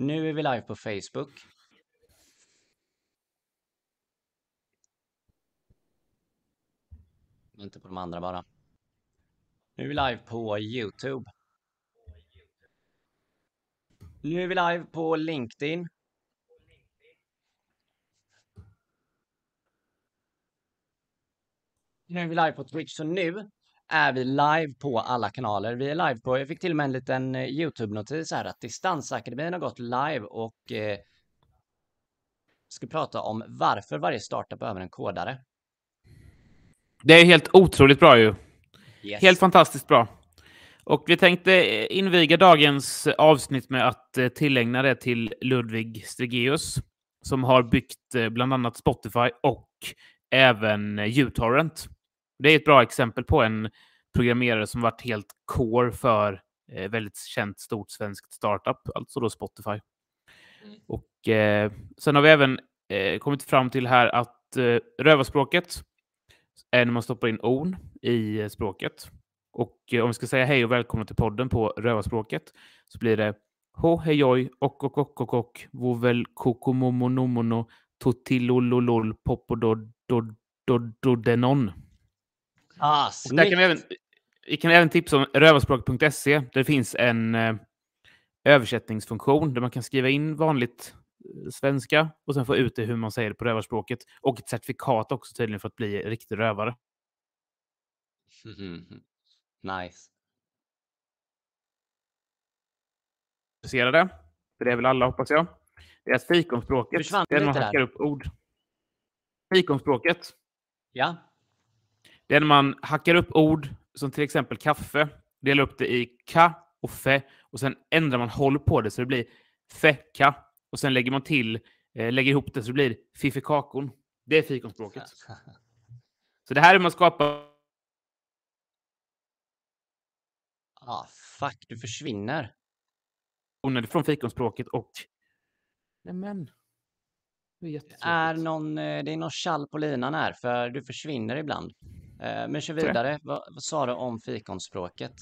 Nu är vi live på Facebook. Inte på de andra bara. Nu är vi live på Youtube. Nu är vi live på LinkedIn. Nu är vi live på Twitch, så nu är vi live på alla kanaler. Vi är live på, jag fick till och med en liten eh, YouTube-notis här att Distansakademin har gått live och eh, ska prata om varför varje startup behöver en kodare. Det är helt otroligt bra ju. Yes. Helt fantastiskt bra. Och vi tänkte eh, inviga dagens avsnitt med att eh, tillägna det till Ludvig Stregeus som har byggt bland annat Spotify och även uTorrent. Det är ett bra exempel på en programmerare som varit helt core för eh, väldigt känt stort svenskt startup, alltså då Spotify. Mm. Och eh, sen har vi även eh, kommit fram till här att eh, rövarspråket är när man stoppar in on i eh, språket. Och eh, om vi ska säga hej och välkomna till podden på rövarspråket så blir det ho hejoj och och och och och vovel kokomomonomono totilololol popododododenon. Ah, där kan vi, även, vi kan även tipsa om rövarspråk.se där det finns en eh, översättningsfunktion där man kan skriva in vanligt eh, svenska och sen få ut det hur man säger det på rövarspråket. Och ett certifikat också tydligen för att bli riktig rövare. Nice. Intresserade? För det är väl alla hoppas jag. Det är att fikonspråket, det är när man hackar upp ord. Fikonspråket, Ja. Det är när man hackar upp ord som till exempel kaffe, delar upp det i ka och fe och sen ändrar man håll på det så det blir feka och sen lägger man till, eh, lägger ihop det så det blir fifikakon. Det är fikonspråket. Så det här är hur man skapar Ah, fuck, du försvinner. från fikonspråket och... Nämen. Det är Det är någon, eh, det är någon tjall på linan här, för du försvinner ibland. Eh, Men kör vidare. Vad, vad sa du om fikonspråket?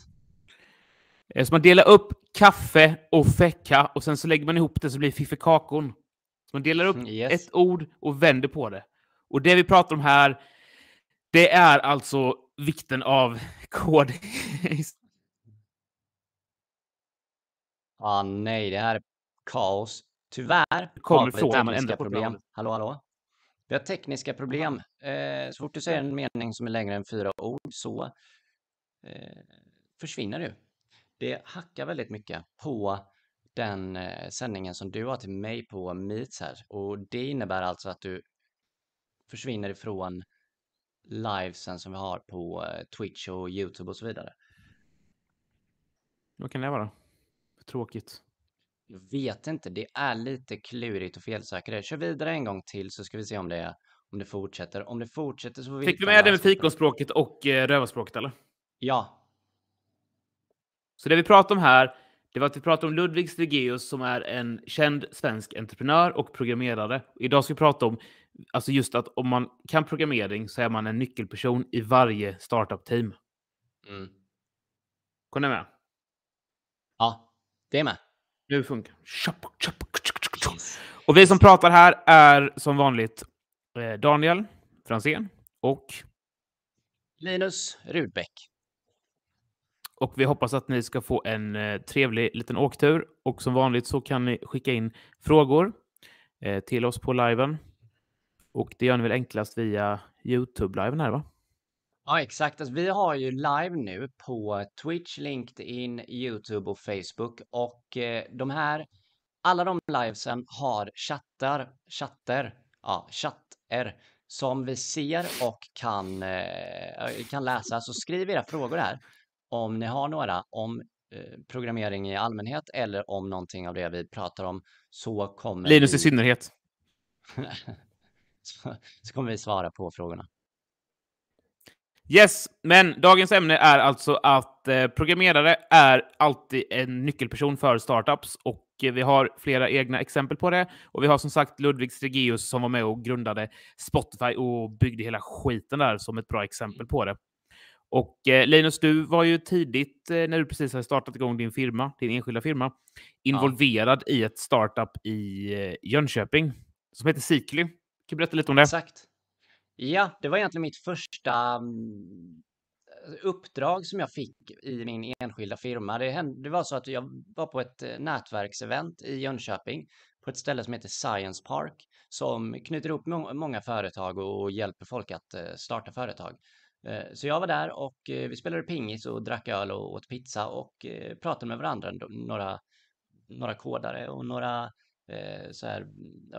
Eh, Så man delar upp kaffe och feka och sen så lägger man ihop det så blir fifikakon. Så man delar upp Mm, yes. ett ord och vänder på det. Och det vi pratar om här, det är alltså vikten av kod. Ah, nej, det här är kaos. Tyvärr kommer har vi tekniska problem. Hallå, hallå? Vi har tekniska problem. Eh, så fort du säger en mening som är längre än fyra ord så eh, försvinner du. Det hackar väldigt mycket på den eh, sändningen som du har till mig på Meets här. Och det innebär alltså att du försvinner ifrån livesen som vi har på eh, Twitch och YouTube och så vidare. Vad kan det vara? Tråkigt. Jag vet inte, det är lite klurigt att felsöka det. Kör vidare en gång till så ska vi se om det, om det fortsätter. Om det fortsätter så Fick vi med det med fikonspråket och eh, rövarspråket eller? Ja, Så det vi pratar om här, det var att vi pratade om Ludvig Stregeus som är en känd svensk entreprenör och programmerare. Idag ska vi prata om alltså just att om man kan programmering så är man en nyckelperson i varje startup-team. mm. Kom ni med? ja, det är med. Nu funkar Och vi som pratar här är som vanligt eh, Daniel Fransén och, Linus Rudbeck. och vi hoppas att ni ska få en eh, trevlig liten åktur. Och som vanligt så kan ni skicka in frågor eh, till oss på liven. Och det gör ni väl enklast via Youtube-liven här va? Ja, exakt. Alltså, vi har ju live nu på Twitch, LinkedIn, YouTube och Facebook. Och eh, de här, alla de livesen har chattar, chatter, ja, chatter som vi ser och kan, eh, kan läsa. Så skriv era frågor här om ni har några om eh, programmering i allmänhet eller om någonting av det vi pratar om så kommer Linus i vi, synnerhet. så, så kommer vi svara på frågorna. Yes, men dagens ämne är alltså att eh, programmerare är alltid en nyckelperson för startups och eh, vi har flera egna exempel på det. Och vi har som sagt Ludvig Stregeus som var med och grundade Spotify och byggde hela skiten där som ett bra exempel på det. Och eh, Linus, du var ju tidigt, eh, när du precis hade startat igång din firma, din enskilda firma, involverad ja. i ett startup i eh, Jönköping som heter Sikly. Kan du berätta lite om det? Exakt. Ja, det var egentligen mitt första mm, uppdrag som jag fick i min enskilda firma. Det, hände, det var så att jag var på ett eh, nätverksevent i Jönköping på ett ställe som heter Science Park som knyter ihop må många företag och hjälper folk att eh, starta företag. Eh, så jag var där och vi spelade pingis och drack öl och åt pizza och pratade med varandra, några, några kodare och några Eh, så här,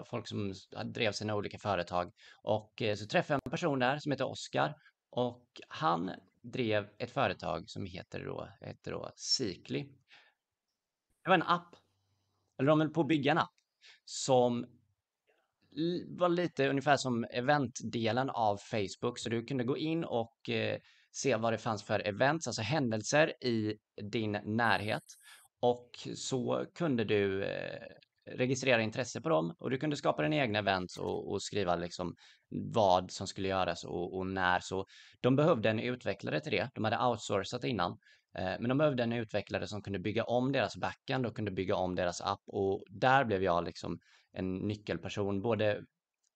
folk som drev sina olika företag. Och eh, så träffade jag en person där som heter Oskar och han drev ett företag som heter då, heter då Sikly. Det var en app, eller de höll på att bygga en app, som var lite ungefär som eventdelen av Facebook, så du kunde gå in och eh, se vad det fanns för events, alltså händelser i din närhet. Och så kunde du eh, registrera intresse på dem och du kunde skapa dina egna events och, och skriva liksom vad som skulle göras och, och, när. Så de behövde en utvecklare till det. De hade outsourcat innan, eh, men de behövde en utvecklare som kunde bygga om deras backend och kunde bygga om deras app och där blev jag liksom en nyckelperson, både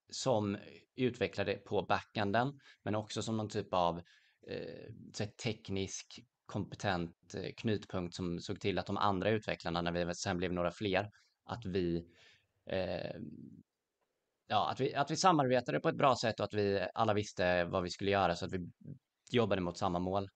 som utvecklare på backenden, men också som någon typ av eh, teknisk kompetent eh, knutpunkt som såg till att de andra utvecklarna, när vi sen blev några fler, att vi eh, ja, att vi, att vi samarbetade på ett bra sätt och att vi alla visste vad vi skulle göra så att vi jobbade mot samma mål.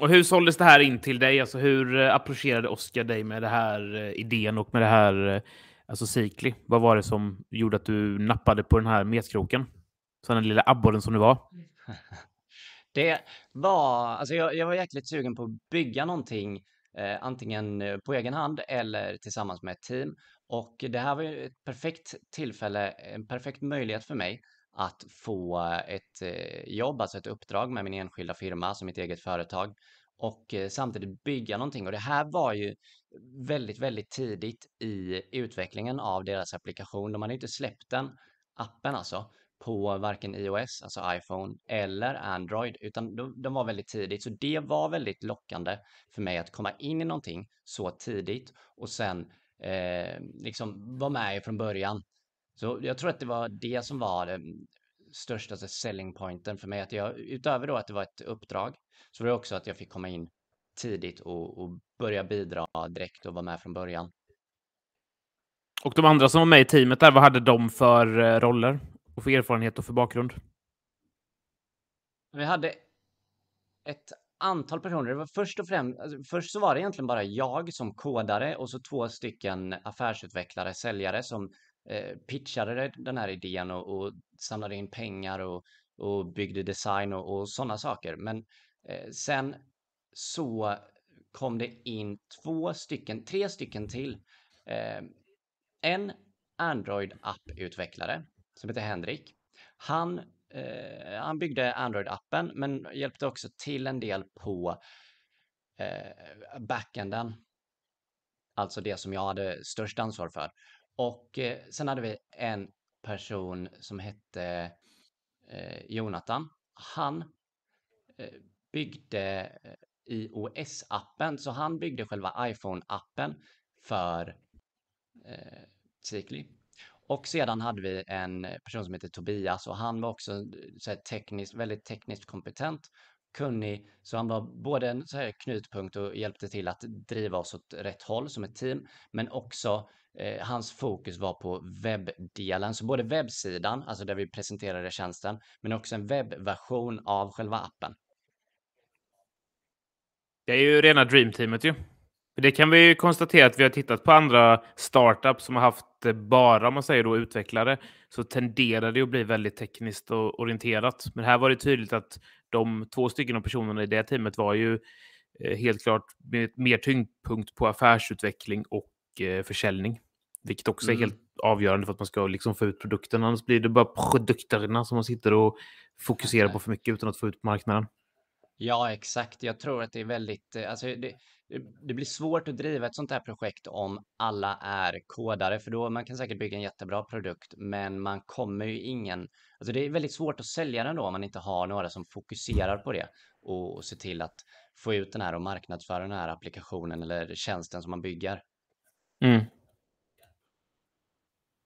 Och hur såldes det här in till dig? Alltså hur eh, approcherade Oskar dig med det här eh, idén och med det här, eh, alltså Sikli? Vad var det som gjorde att du nappade på den här metkroken? Så den lilla abborren som du var? det var, alltså jag, jag var jäkligt sugen på att bygga någonting eh, antingen eh, på egen hand eller tillsammans med ett team. Och det här var ju ett perfekt tillfälle, en perfekt möjlighet för mig att få ett eh, jobb, alltså ett uppdrag med min enskilda firma, som mitt eget företag och eh, samtidigt bygga någonting. Och det här var ju väldigt, väldigt tidigt i utvecklingen av deras applikation. De hade inte släppt den appen alltså på varken iOS, alltså iPhone, eller Android, utan de, de, var väldigt tidigt. Så det var väldigt lockande för mig att komma in i någonting så tidigt och sen eh, liksom vara med från början. Så jag tror att det var det som var den största alltså, selling pointen för mig. Att jag, utöver då att det var ett uppdrag, så var det också att jag fick komma in tidigt och, och börja bidra direkt och vara med från början. Och de andra som var med i teamet där, vad hade de för eh, roller och för erfarenhet och för bakgrund? Vi hade ett antal personer. Det var först och främst, alltså först så var det egentligen bara jag som kodare och så två stycken affärsutvecklare, säljare som eh, pitchade den här idén och, och samlade in pengar och, och byggde design och, och sådana saker. Men eh, sen så kom det in två stycken, tre stycken till. Eh, en Android-app-utvecklare som heter Henrik. Han eh, han byggde Android-appen men hjälpte också till en del på eh, backenden. Alltså det som jag hade störst ansvar för. Och eh, sen hade vi en person som hette eh, Jonathan. Han eh, byggde eh, iOS-appen, så han byggde själva iPhone-appen för eh, Sikly. Och sedan hade vi en person som heter Tobias och han var också eh, så här tekniskt, väldigt tekniskt kompetent, kunnig, så han var både en så här knutpunkt och hjälpte till att driva oss åt rätt håll som ett team, men också eh, hans fokus var på webbdelen, så både webbsidan, alltså där vi presenterade tjänsten, men också en webbversion av själva appen. Det är ju rena dreamteamet ju. Det kan vi konstatera att vi har tittat på andra startups som har haft bara, om man säger då, utvecklare, så tenderar det att bli väldigt tekniskt och orienterat. Men här var det tydligt att de två stycken av personerna i det teamet var ju eh, helt klart med mer tyngdpunkt på affärsutveckling och eh, försäljning. Vilket också mm. är helt avgörande för att man ska liksom få ut produkten. Annars blir det bara produkterna som man sitter och fokuserar på för mycket utan att få ut på marknaden. Ja, exakt. Jag tror att det är väldigt, eh, alltså det, det blir svårt att driva ett sånt här projekt om alla är kodare, för då man kan säkert bygga en jättebra produkt, men man kommer ju ingen... Alltså det är väldigt svårt att sälja den då om man inte har några som fokuserar på det och, och se till att få ut den här och marknadsföra den här applikationen eller tjänsten som man bygger. Mm.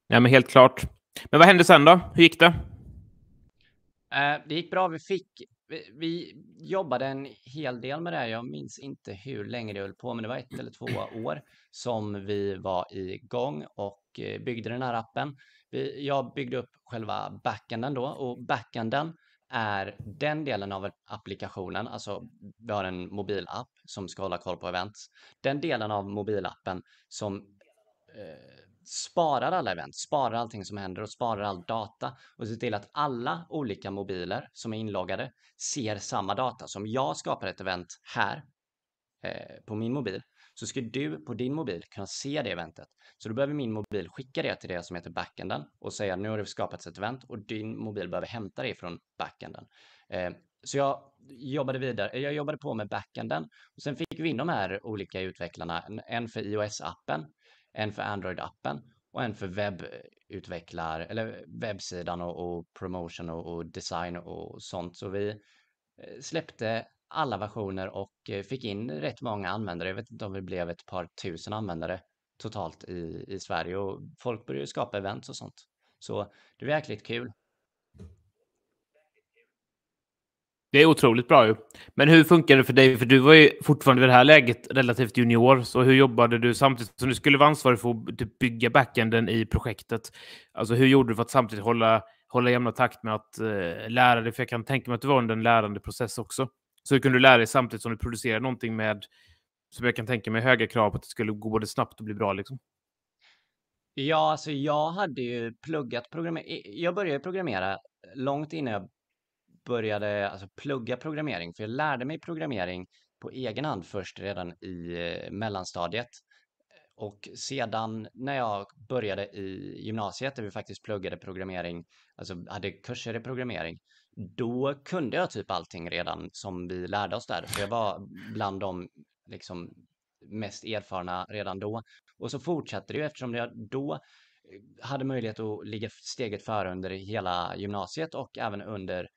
Ja, men helt klart. Men vad hände sen då? Hur gick det? Eh, det gick bra. Vi fick vi, vi jobbade en hel del med det här. Jag minns inte hur länge det höll på, men det var ett eller två år som vi var igång och eh, byggde den här appen. Vi, jag byggde upp själva backenden då och backenden är den delen av applikationen, alltså vi har en mobilapp som ska hålla koll på events. Den delen av mobilappen som eh, sparar alla event, sparar allting som händer och sparar all data och ser till att alla olika mobiler som är inloggade ser samma data. Så om jag skapar ett event här eh, på min mobil så ska du på din mobil kunna se det eventet. Så då behöver min mobil skicka det till det som heter backenden och säga nu har det skapats ett event och din mobil behöver hämta det från backenden. Eh, så jag jobbade vidare, eh, jag jobbade på med backenden och sen fick vi in de här olika utvecklarna, en för iOS-appen en för Android-appen och en för webbutvecklar eller webbsidan och, och promotion och, och, design och sånt. Så vi eh, släppte alla versioner och eh, fick in rätt många användare. Jag vet inte om vi blev ett par tusen användare totalt i, i Sverige och folk började skapa events och sånt. Så det var jäkligt kul. Det är otroligt bra ju. Men hur funkar det för dig? För du var ju fortfarande i det här läget relativt junior. Så hur jobbade du samtidigt som du skulle vara ansvarig för att typ bygga backenden i projektet? Alltså hur gjorde du för att samtidigt hålla, hålla jämna takt med att eh, lära dig? För jag kan tänka mig att du var under en lärande process också. Så hur kunde du lära dig samtidigt som du producerade någonting med, som jag kan tänka mig, höga krav på att det skulle gå både snabbt och bli bra liksom? Ja, alltså jag hade ju pluggat programmering. Jag började programmera långt innan jag började alltså, plugga programmering, för jag lärde mig programmering på egen hand först redan i eh, mellanstadiet. Och sedan när jag började i gymnasiet där vi faktiskt pluggade programmering, alltså hade kurser i programmering, då kunde jag typ allting redan som vi lärde oss där. Så jag var bland de liksom mest erfarna redan då. Och så fortsatte det ju eftersom jag då eh, hade möjlighet att ligga steget före under hela gymnasiet och även under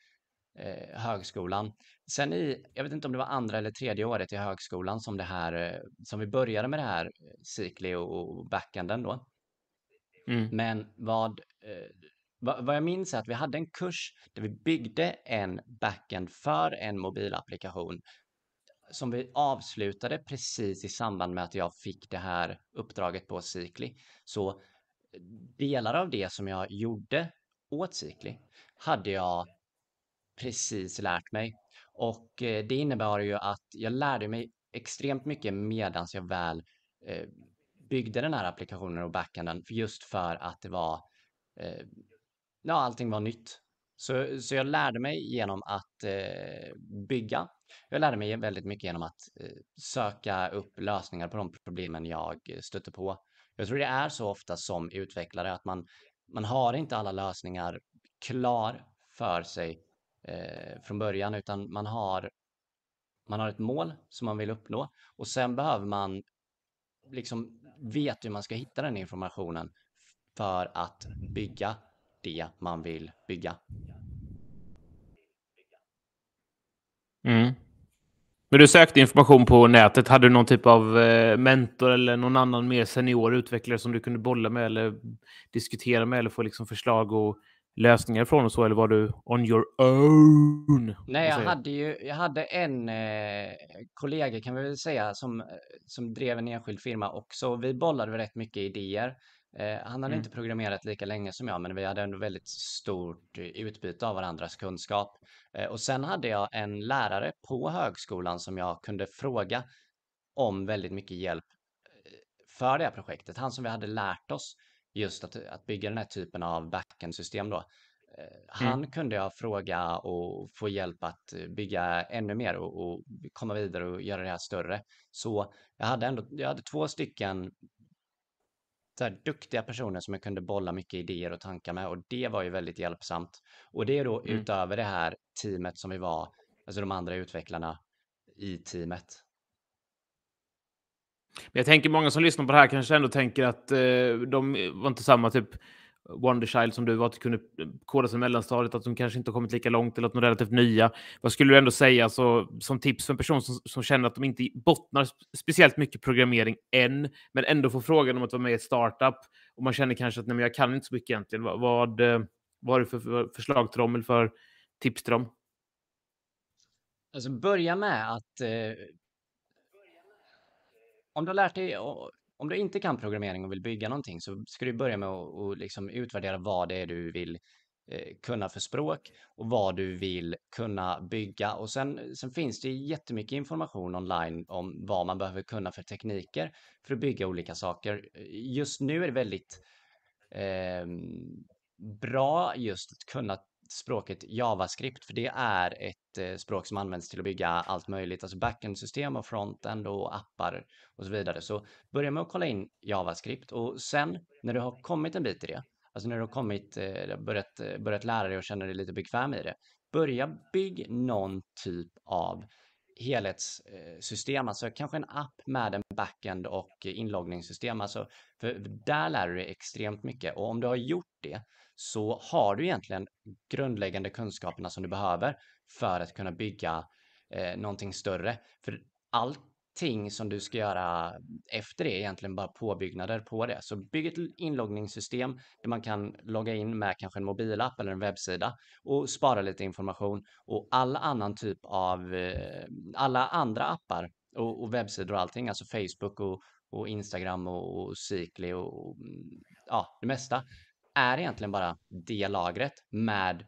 eh, högskolan. Sen i, jag vet inte om det var andra eller tredje året i högskolan som det här, eh, som vi började med det här Sikli och, och backenden då. Mm. Men vad, eh, vad, vad jag minns är att vi hade en kurs där vi byggde en backend för en mobilapplikation som vi avslutade precis i samband med att jag fick det här uppdraget på Sikli. Så delar av det som jag gjorde åt Sikli hade jag precis lärt mig. Och eh, det innebar ju att jag lärde mig extremt mycket medan jag väl eh, byggde den här applikationen och backenden just för att det var eh, ja, allting var nytt. Så, så jag lärde mig genom att eh, bygga. Jag lärde mig väldigt mycket genom att eh, söka upp lösningar på de problemen jag stötte på. Jag tror det är så ofta som utvecklare att man, man har inte alla lösningar klar för sig eh, från början, utan man har, man har ett mål som man vill uppnå och sen behöver man liksom veta hur man ska hitta den informationen för att bygga det man vill bygga. Mm. Men du sökte information på nätet. Hade du någon typ av eh, mentor eller någon annan mer senior utvecklare som du kunde bolla med eller diskutera med eller få liksom förslag och lösningar från och så, eller var du on your own? Nej, jag hade ju jag hade en eh, kollega kan vi väl säga som, som drev en enskild firma också. Vi bollade rätt mycket idéer. Eh, han hade mm. inte programmerat lika länge som jag, men vi hade ändå väldigt stort utbyte av varandras kunskap. Eh, och sen hade jag en lärare på högskolan som jag kunde fråga om väldigt mycket hjälp eh, för det här projektet. Han som vi hade lärt oss just att, att bygga den här typen av backend-system då. Eh, han mm. kunde jag fråga och få hjälp att bygga ännu mer och, och, komma vidare och göra det här större. Så jag hade ändå, jag hade två stycken så här, duktiga personer som jag kunde bolla mycket idéer och tankar med och det var ju väldigt hjälpsamt. Och det är då mm. utöver det här teamet som vi var, alltså de andra utvecklarna i teamet. Men jag tänker många som lyssnar på det här kanske ändå tänker att eh, de var inte samma typ Wonderchild som du var, att du kunde koda sig mellanstadiet, att de kanske inte har kommit lika långt eller att de är relativt nya. Vad skulle du ändå säga så, som tips för en person som, som känner att de inte bottnar speciellt mycket programmering än, men ändå får frågan om att vara med i ett startup och man känner kanske att nej, men jag kan inte så mycket egentligen. Vad, vad, eh, vad har du för, för förslag till dem eller för tips till dem? Alltså börja med att eh, om du har lärt dig om du inte kan programmering och vill bygga någonting så ska du börja med att och liksom utvärdera vad det är du vill eh, kunna för språk och vad du vill kunna bygga. Och sen, sen finns det jättemycket information online om vad man behöver kunna för tekniker för att bygga olika saker. Just nu är det väldigt eh, bra just att kunna språket JavaScript, för det är ett eh, språk som används till att bygga allt möjligt, alltså backend-system och frontend och appar och så vidare. Så börja med att kolla in JavaScript och sen när du har kommit en bit i det, alltså när du har kommit, eh, börjat, eh, börjat lära dig och känner dig lite bekväm i det, börja bygg någon typ av helhetssystem, alltså kanske en app med en backend och inloggningssystem. Alltså, för där lär du dig extremt mycket och om du har gjort det så har du egentligen grundläggande kunskaperna som du behöver för att kunna bygga eh, någonting större. För allting som du ska göra efter det är egentligen bara påbyggnader på det. Så bygg ett inloggningssystem där man kan logga in med kanske en mobilapp eller en webbsida och spara lite information och all annan typ av eh, alla andra appar och, och webbsidor och allting, alltså Facebook och, och Instagram och, och Sikli och, och mm, ja, det mesta är egentligen bara det lagret med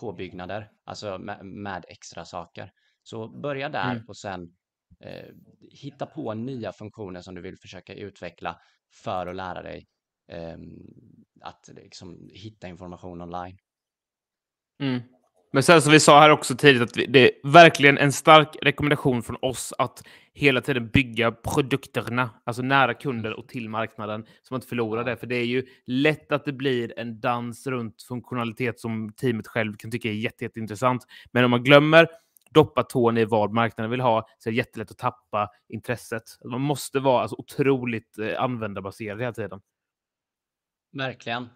påbyggnader, alltså med, med extra saker. Så börja där mm. och sen eh, hitta på nya funktioner som du vill försöka utveckla för att lära dig eh, att liksom, hitta information online. Mm. Men sen som vi sa här också tidigt, att det är verkligen en stark rekommendation från oss att hela tiden bygga produkterna, alltså nära kunder och till marknaden, så man inte förlorar det. För det är ju lätt att det blir en dans runt funktionalitet som teamet själv kan tycka är jätte, jätteintressant. Men om man glömmer doppa tån i vad marknaden vill ha så är det jättelätt att tappa intresset. Man måste vara alltså, otroligt eh, användarbaserad hela tiden. Verkligen.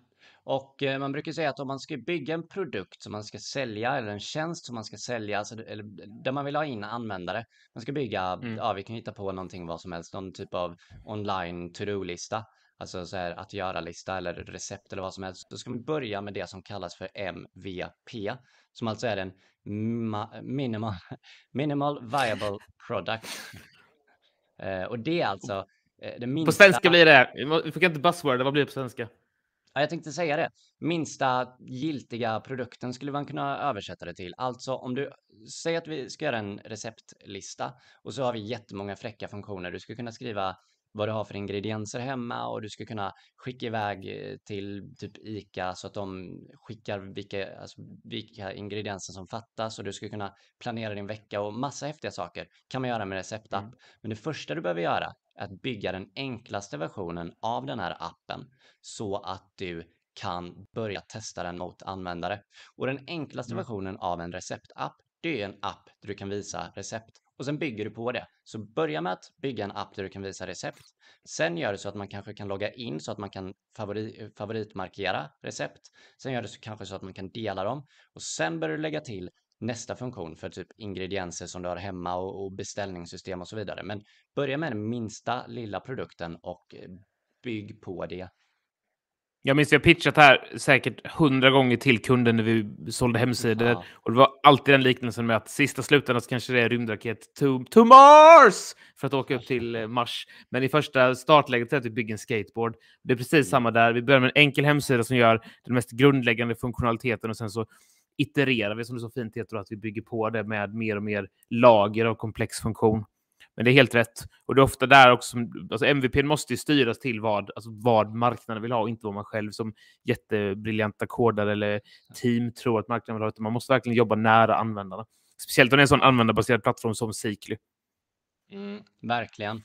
Och eh, man brukar säga att om man ska bygga en produkt som man ska sälja eller en tjänst som man ska sälja, alltså, eller där man vill ha in användare, man ska bygga, mm. ja vi kan hitta på någonting vad som helst, någon typ av online to-do-lista, alltså så här att göra-lista eller recept eller vad som helst. Då ska man börja med det som kallas för MVP, som alltså är en minimal, minimal viable product. eh, och det är alltså eh, det minsta... På svenska blir det, vi fick inte buzzword, vad blir det på svenska? Ja, jag tänkte säga det. Minsta giltiga produkten skulle man kunna översätta det till. Alltså om du säger att vi ska göra en receptlista och så har vi jättemånga fräcka funktioner. Du skulle kunna skriva vad du har för ingredienser hemma och du ska kunna skicka iväg eh, till typ ICA så att de skickar vilka, alltså, vilka ingredienser som fattas och du ska kunna planera din vecka och massa häftiga saker kan man göra med receptapp. Mm. Men det första du behöver göra att bygga den enklaste versionen av den här appen så att du kan börja testa den mot användare. Och den enklaste mm. versionen av en receptapp, det är en app där du kan visa recept och sen bygger du på det. Så börja med att bygga en app där du kan visa recept. Sen gör det så att man kanske kan logga in så att man kan favori favoritmarkera recept. Sen gör det så kanske så att man kan dela dem och sen börjar du lägga till nästa funktion för typ ingredienser som du har hemma och, och beställningssystem och så vidare. Men börja med den minsta lilla produkten och bygg på det. Jag minns att jag pitchat här säkert hundra gånger till kunden när vi sålde hemsidor. Ja. Och det var alltid den liknelsen med att sista slutändan så kanske det är rymdraket to, to Mars för att åka upp till eh, Mars. Men i första startläget är att vi bygger en skateboard. Det är precis mm. samma där. Vi börjar med en enkel hemsida som gör den mest grundläggande funktionaliteten och sen så itererar vi, som det så fint heter, att vi bygger på det med mer och mer lager av komplex funktion. Men det är helt rätt. Och det är ofta där också, alltså MVP måste ju styras till vad, alltså vad marknaden vill ha och inte vad man själv som jättebriljanta kodare eller team tror att marknaden vill ha. Utan man måste verkligen jobba nära användarna. Speciellt om det är en sån användarbaserad plattform som Sikly. Mm, verkligen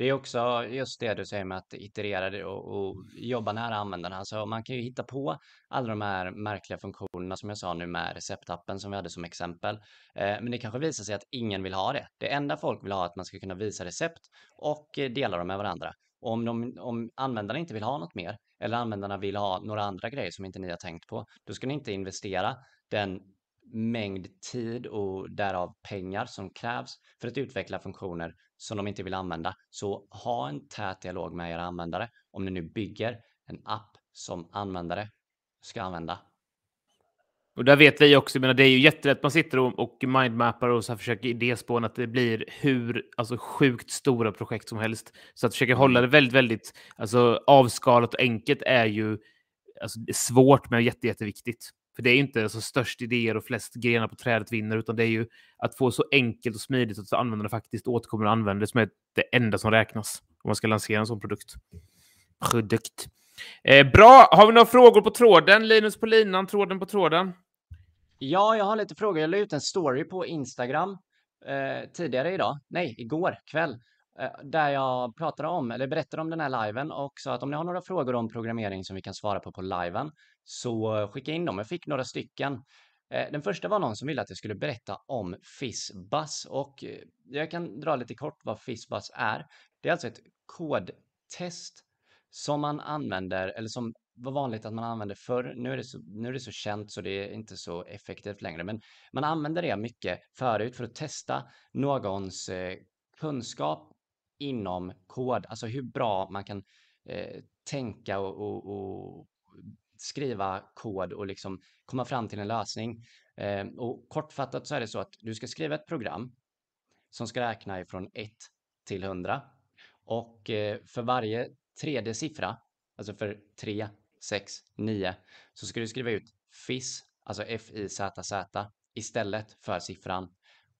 det är också just det du säger med att iterera och, och jobba nära användarna. Alltså man kan ju hitta på alla de här märkliga funktionerna som jag sa nu med receptappen som vi hade som exempel. Eh, men det kanske visar sig att ingen vill ha det. Det enda folk vill ha är att man ska kunna visa recept och eh, dela dem med varandra. Och om, de, om användarna inte vill ha något mer eller användarna vill ha några andra grejer som inte ni har tänkt på, då ska ni inte investera den mängd tid och därav pengar som krävs för att utveckla funktioner som de inte vill använda. Så ha en tät dialog med era användare om ni nu bygger en app som användare ska använda. Och där vet vi också, menar, det är ju jättelätt, man sitter och, och mindmappar och så försöker idéspåna att det blir hur alltså, sjukt stora projekt som helst. Så att försöka hålla mm. det väldigt, väldigt alltså, avskalat och enkelt är ju alltså, svårt men jätte, jätteviktigt. För det är inte så störst idéer och flest grenar på trädet vinner, utan det är ju att få så enkelt och smidigt att användarna faktiskt återkommer och använder det som är det enda som räknas om man ska lansera en sån produkt. Produkt. Eh, bra, har vi några frågor på tråden? Linus på linan, tråden på tråden. Ja, jag har lite frågor. Jag la ut en story på Instagram eh, tidigare idag. Nej, igår kväll. Eh, där jag pratade om, eller berättade om den här liven och sa att om ni har några frågor om programmering som vi kan svara på på liven så skicka in dem. Jag fick några stycken. Eh, den första var någon som ville att jag skulle berätta om Fizzbuzz och eh, jag kan dra lite kort vad Fizzbuzz är. Det är alltså ett kodtest som man använder, eller som var vanligt att man använde förr. Nu är, det så, nu är det så känt så det är inte så effektivt längre, men man använde det mycket förut för att testa någons eh, kunskap inom kod, alltså hur bra man kan eh, tänka och, och, och, skriva kod och liksom komma fram till en lösning. Eh, och kortfattat så är det så att du ska skriva ett program som ska räkna ifrån 1 till 100 och eh, för varje tredje siffra, alltså för 3, 6, 9, så ska du skriva ut FIS, alltså F-I-Z-Z, istället för siffran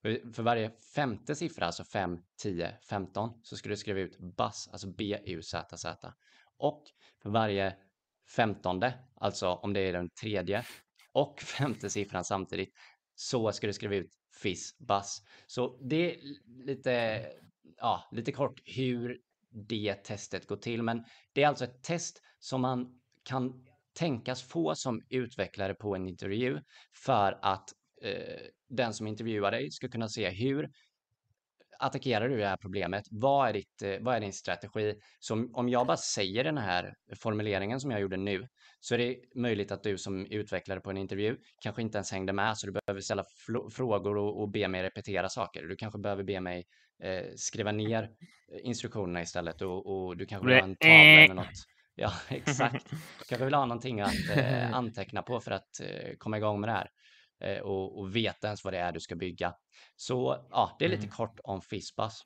eh, för varje femte siffra, alltså 5, 10, 15, så ska du skriva ut BUS, alltså B-U-Z-Z. Och för varje femtonde, alltså om det är den tredje och femte siffran samtidigt, så ska du skriva ut FIS buzz. Så det är lite, ja, lite kort hur det testet går till. Men det är alltså ett test som man kan tänkas få som utvecklare på en intervju för att eh, den som intervjuar dig ska kunna se hur attackerar du det här problemet? Vad är, ditt, eh, vad är din strategi? Så om jag bara säger den här formuleringen som jag gjorde nu så är det möjligt att du som utvecklare på en intervju kanske inte ens hängde med så du behöver ställa frågor och, och be mig repetera saker. Du kanske behöver be mig eh, skriva ner eh, instruktionerna istället och, och du kanske vill ha en tavla eller något. Ja, exakt. Kanske vill ha någonting att eh, anteckna på för att eh, komma igång med det här. Eh, och, och veta ens vad det är du ska bygga. Så ja, det är lite mm. kort om Fizzbuzz.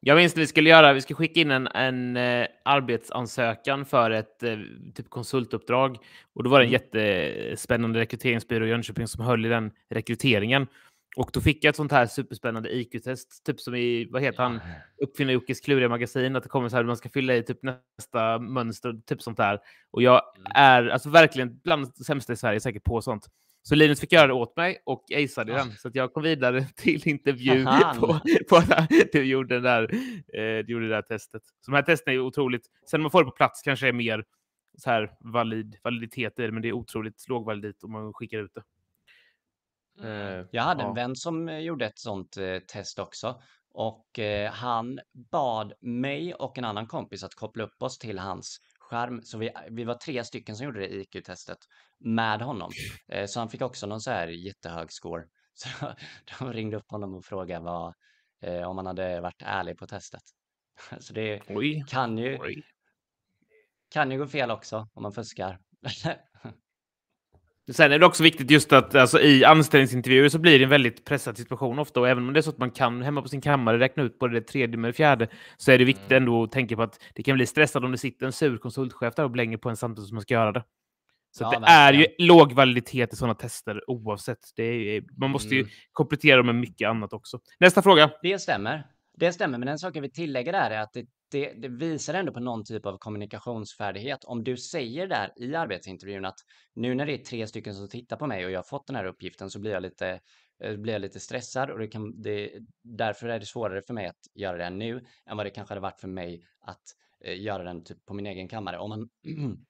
Jag minns att vi skulle göra, vi skulle skicka in en, en eh, arbetsansökan för ett eh, typ konsultuppdrag. Och då var det en mm. jättespännande rekryteringsbyrå i Jönköping som höll i den rekryteringen. Och då fick jag ett sånt här superspännande IQ-test, typ som i, vad heter han, Uppfinnar Jockes kluriga magasin, att det kommer så här, man ska fylla i typ nästa mönster, typ sånt där. Och jag mm. är alltså verkligen bland de sämsta i Sverige säkert på sånt. Så Linus fick göra det åt mig och aceade den. Så att jag kom vidare till intervju på, på att du gjorde, det där, eh, du gjorde det där testet. Så de här testerna är otroligt. Sen när man får det på plats kanske är mer så här valid, validitet i det, men det är otroligt låg validitet om man skickar ut det. Mm. Jag hade ja. en vän som eh, gjorde ett sånt eh, test också och eh, han bad mig och en annan kompis att koppla upp oss till hans skärm. Så vi, vi var tre stycken som gjorde det IQ-testet med honom. Eh, så han fick också någon så här jättehög score. Så de ringde upp honom och frågade vad, eh, om han hade varit ärlig på testet. Så det oj, kan ju oj. kan ju gå fel också om man fuskar. Sen är det också viktigt just att alltså, i anställningsintervjuer så blir det en väldigt pressad situation ofta. Och även om det är så att man kan hemma på sin kammare räkna ut både det tredje med det fjärde så är det viktigt mm. ändå att tänka på att det kan bli stressad om det sitter en sur konsultchef där och blänger på en samtidigt som man ska göra det. Så ja, det är ju låg validitet i sådana tester oavsett. Det är, man måste mm. ju komplettera med mycket annat också. Nästa fråga. Det stämmer. Det stämmer, men en sak jag vill tillägga där är att det det, det, visar ändå på någon typ av kommunikationsfärdighet. Om du säger där i arbetsintervjun att nu när det är tre stycken som tittar på mig och jag har fått den här uppgiften så blir jag lite, eh, blir jag lite stressad och det kan, det, därför är det svårare för mig att göra det nu än vad det kanske hade varit för mig att eh, göra den typ på min egen kammare. Om man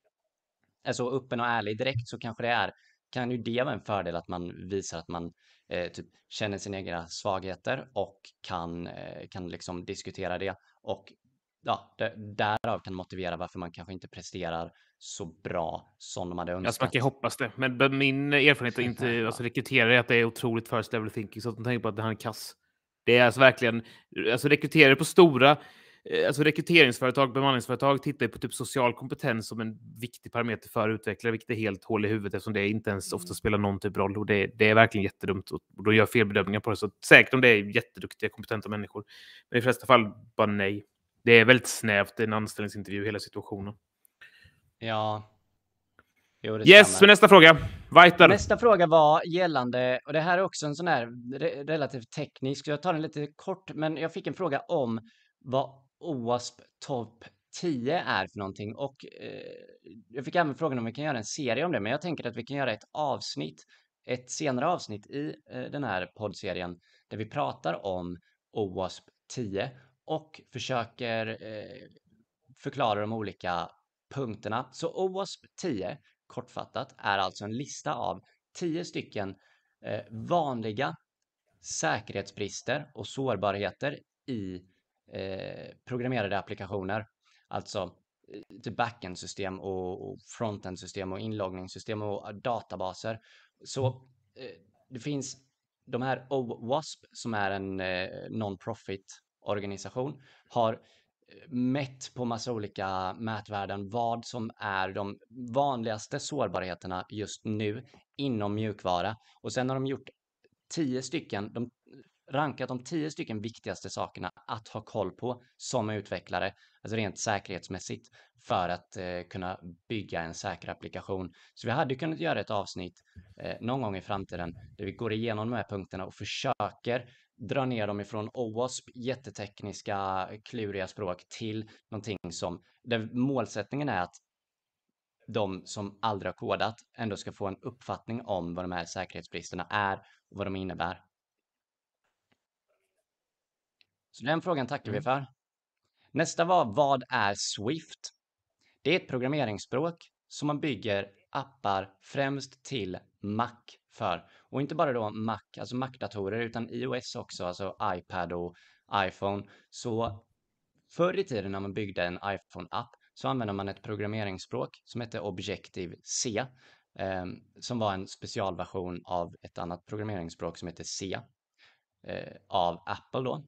är så öppen och ärlig direkt så kanske det är kan ju det vara en fördel att man visar att man eh, typ känner sina egna svagheter och kan, eh, kan liksom diskutera det och ja, därav kan motivera varför man kanske inte presterar så bra som de hade önskat. Alltså man kan hoppas det, men min erfarenhet är inte alltså rekryterare är att det är otroligt first level thinking så att de tänker på att det här är kass. Det är alltså verkligen, alltså rekryterare på stora Eh, alltså rekryteringsföretag, bemanningsföretag tittar på typ social kompetens som en viktig parameter för utvecklare, vilket är helt hål i huvudet eftersom det inte ens ofta mm. spelar någon typ roll. Och det, det är verkligen jättedumt och då gör felbedömningar på det. Så säkert om det är jätteduktiga, kompetenta människor. Men i de flesta fall bara nej. Det är väldigt snävt en anställningsintervju, hela situationen. Ja. Jo, yes, men nästa fråga. Weiter. Nästa fråga var gällande, och det här är också en sån här relativt teknisk, jag tar den lite kort, men jag fick en fråga om vad OWASP topp 10 är för någonting och eh, jag fick även frågan om vi kan göra en serie om det, men jag tänker att vi kan göra ett avsnitt, ett senare avsnitt i eh, den här poddserien där vi pratar om OWASP 10 och försöker eh, förklara de olika punkterna. Så OWASP 10 kortfattat är alltså en lista av 10 stycken eh, vanliga säkerhetsbrister och sårbarheter i Eh, programmerade applikationer, alltså eh, till backend-system och, och frontend-system och inloggningssystem och eh, databaser. Så eh, det finns de här OWASP som är en eh, non-profit organisation har eh, mätt på massa olika mätvärden vad som är de vanligaste sårbarheterna just nu inom mjukvara. Och sen har de gjort tio stycken, de rankat de tio stycken viktigaste sakerna att ha koll på som utvecklare, alltså rent säkerhetsmässigt, för att eh, kunna bygga en säker applikation. Så vi hade kunnat göra ett avsnitt eh, någon gång i framtiden där vi går igenom de här punkterna och försöker dra ner dem ifrån OWASP, jättetekniska, kluriga språk, till någonting som, där målsättningen är att de som aldrig har kodat ändå ska få en uppfattning om vad de här säkerhetsbristerna är och vad de innebär. Så den frågan tackar mm. vi för. Nästa var, vad är Swift? Det är ett programmeringsspråk som man bygger appar främst till Mac för. Och inte bara då Mac, alltså Mac-datorer, utan iOS också, alltså iPad och iPhone. Så förr i tiden när man byggde en iPhone-app så använde man ett programmeringsspråk som hette Objective-C, eh, som var en specialversion av ett annat programmeringsspråk som hette C, eh, av Apple då.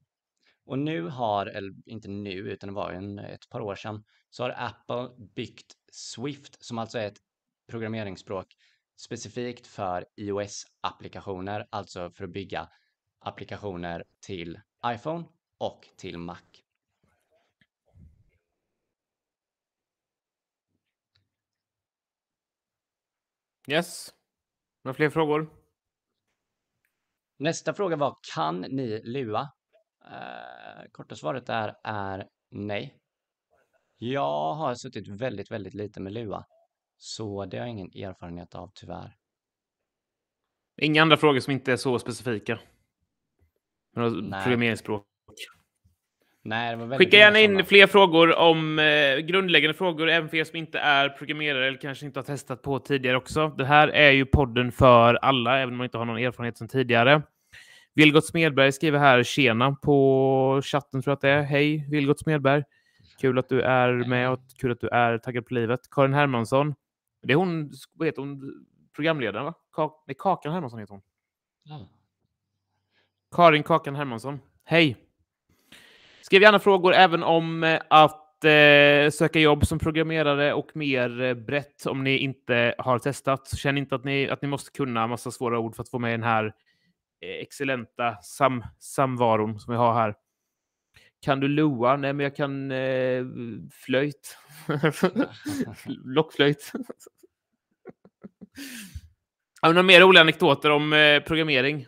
Och nu har, eller inte nu, utan det var en, ett par år sedan, så har Apple byggt Swift, som alltså är ett programmeringsspråk specifikt för iOS-applikationer, alltså för att bygga applikationer till iPhone och till Mac. Yes. Några fler frågor? Nästa fråga var, kan ni Lua? Eh, korta svaret är, är nej. Jag har suttit väldigt, väldigt lite med Lua. Så det har jag ingen erfarenhet av tyvärr. Inga andra frågor som inte är så specifika? Programmeringsspråk? Nej, det var Skicka gärna in sådana. fler frågor om eh, grundläggande frågor, även för er som inte är programmerare eller kanske inte har testat på tidigare också. Det här är ju podden för alla, även om man inte har någon erfarenhet sedan tidigare. Vilgot Smedberg skriver här tjena på chatten tror jag att det är. Hej Vilgot Smedberg. Kul att du är med och kul att du är taggad på livet. Karin Hermansson. Det är hon, vad heter hon, programledaren va? Ka nej, Kakan Hermansson heter hon. Ja. Karin Kakan Hermansson. Hej! Skriv gärna frågor även om eh, att eh, söka jobb som programmerare och mer eh, brett om ni inte har testat. Känn inte att ni, att ni måste kunna massa svåra ord för att få med den här Eh, excellenta sam samvaron som vi har här. Kan du loa? Nej, men jag kan eh, flöjt. Lockflöjt. Har några mer roliga anekdoter om eh, programmering?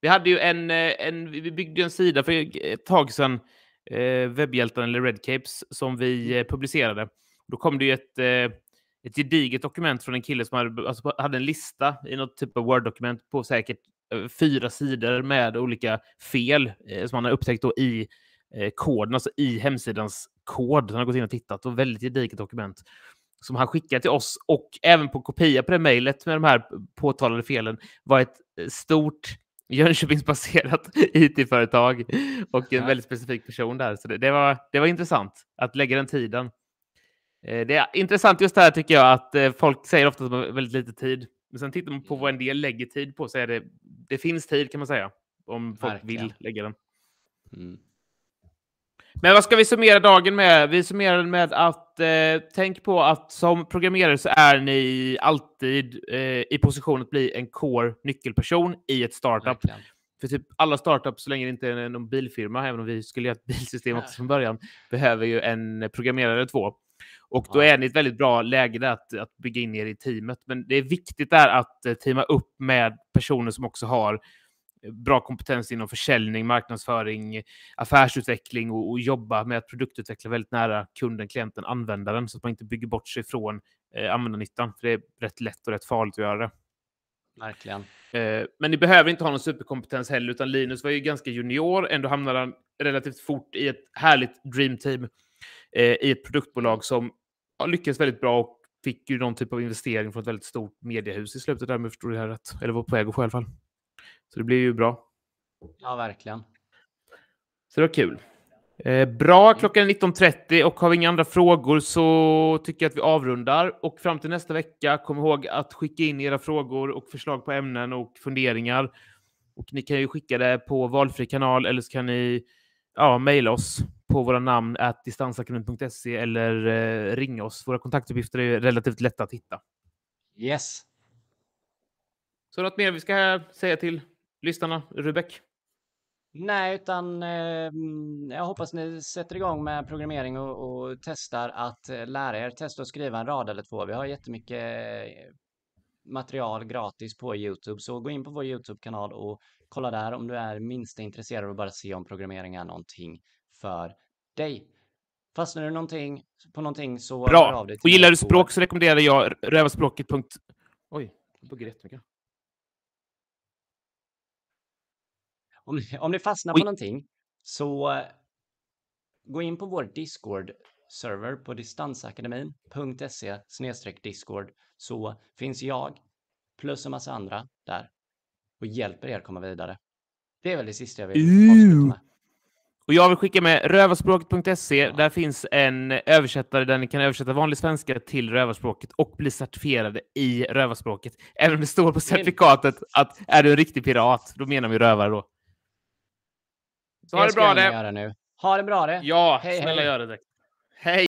Vi hade ju en, eh, en, vi byggde en sida för ett tag sedan eh, Webbhjältarna eller Redcapes som vi eh, publicerade. Då kom det ju ett, eh, ett gediget dokument från en kille som hade, alltså, hade en lista i något typ av Word-dokument på säkert fyra sidor med olika fel eh, som han har upptäckt då i eh, koden, alltså i hemsidans kod. Han har gått in och tittat och väldigt gediget dokument som han skickade till oss och även på kopia på det mejlet med de här påtalade felen var ett eh, stort Jönköpingsbaserat it-företag och en väldigt specifik person där. Så det, det, var, det var intressant att lägga den tiden. Eh, det är intressant just det här tycker jag att eh, folk säger ofta att de har väldigt lite tid. Men sen tittar man på vad en del lägger tid på så är det, det finns tid kan man säga. Om folk Verkligen. vill lägga den. Mm. Men vad ska vi summera dagen med? Vi summerar den med att eh, tänk på att som programmerare så är ni alltid eh, i position att bli en core nyckelperson i ett startup. Verkligen. För typ alla startups, så länge det inte är någon bilfirma, även om vi skulle göra ett bilsystem också från början, behöver ju en programmerare två. Och då är ni ett väldigt bra läge att, att bygga in er i teamet. Men det är viktigt där att eh, teama upp med personer som också har bra kompetens inom försäljning, marknadsföring, affärsutveckling och, och jobba med att produktutveckla väldigt nära kunden, klienten, användaren så att man inte bygger bort sig från eh, användarnyttan. För det är rätt lätt och rätt farligt att göra det. Verkligen. Eh, men ni behöver inte ha någon superkompetens heller, utan Linus var ju ganska junior. Ändå hamnade han relativt fort i ett härligt dreamteam eh, i ett produktbolag som ja, lyckades väldigt bra och fick ju någon typ av investering från ett väldigt stort mediehus i slutet där, om jag förstod det här rätt. Eller var på väg att få i alla fall. Så det blir ju bra. Ja, verkligen. Så det var kul. Eh, bra, klockan är 19.30 och har vi inga andra frågor så tycker jag att vi avrundar. Och fram till nästa vecka, kom ihåg att skicka in era frågor och förslag på ämnen och funderingar. Och ni kan ju skicka det på valfri kanal eller så kan ni ja, mejla oss på våra namn distansakademin.se eller eh, ringa oss. Våra kontaktuppgifter är relativt lätta att hitta. Yes. Så något mer vi ska säga till lyssnarna, Rubek? Nej, utan eh, jag hoppas ni sätter igång med programmering och, och, testar att eh, lära er. Testa att skriva en rad eller två. Vi har jättemycket eh, material gratis på Youtube, så gå in på vår Youtube-kanal och kolla där om du är minst intresserad av att bara se om programmering är någonting för dig. Fastnar du någonting, på någonting så... Bra! och gillar du språk så rekommenderar jag rövarspråket. Oj, jag buggar jättemycket. om, om ni fastnar på någonting så gå in på vår Discord-server på distansakademin.se discord så finns jag plus en massa andra där och hjälper er komma vidare. Det är väl det sista jag vill avsluta med. Och jag vill skicka med rövarspråket.se. Där finns en översättare där ni kan översätta vanlig svenska till rövarspråket och bli certifierade i rövarspråket. Även om det står på certifikatet att är du en riktig pirat, då menar vi rövare då. Så ha det bra det. Ha det bra det. Ja, hej, snälla hej. gör det. Hej.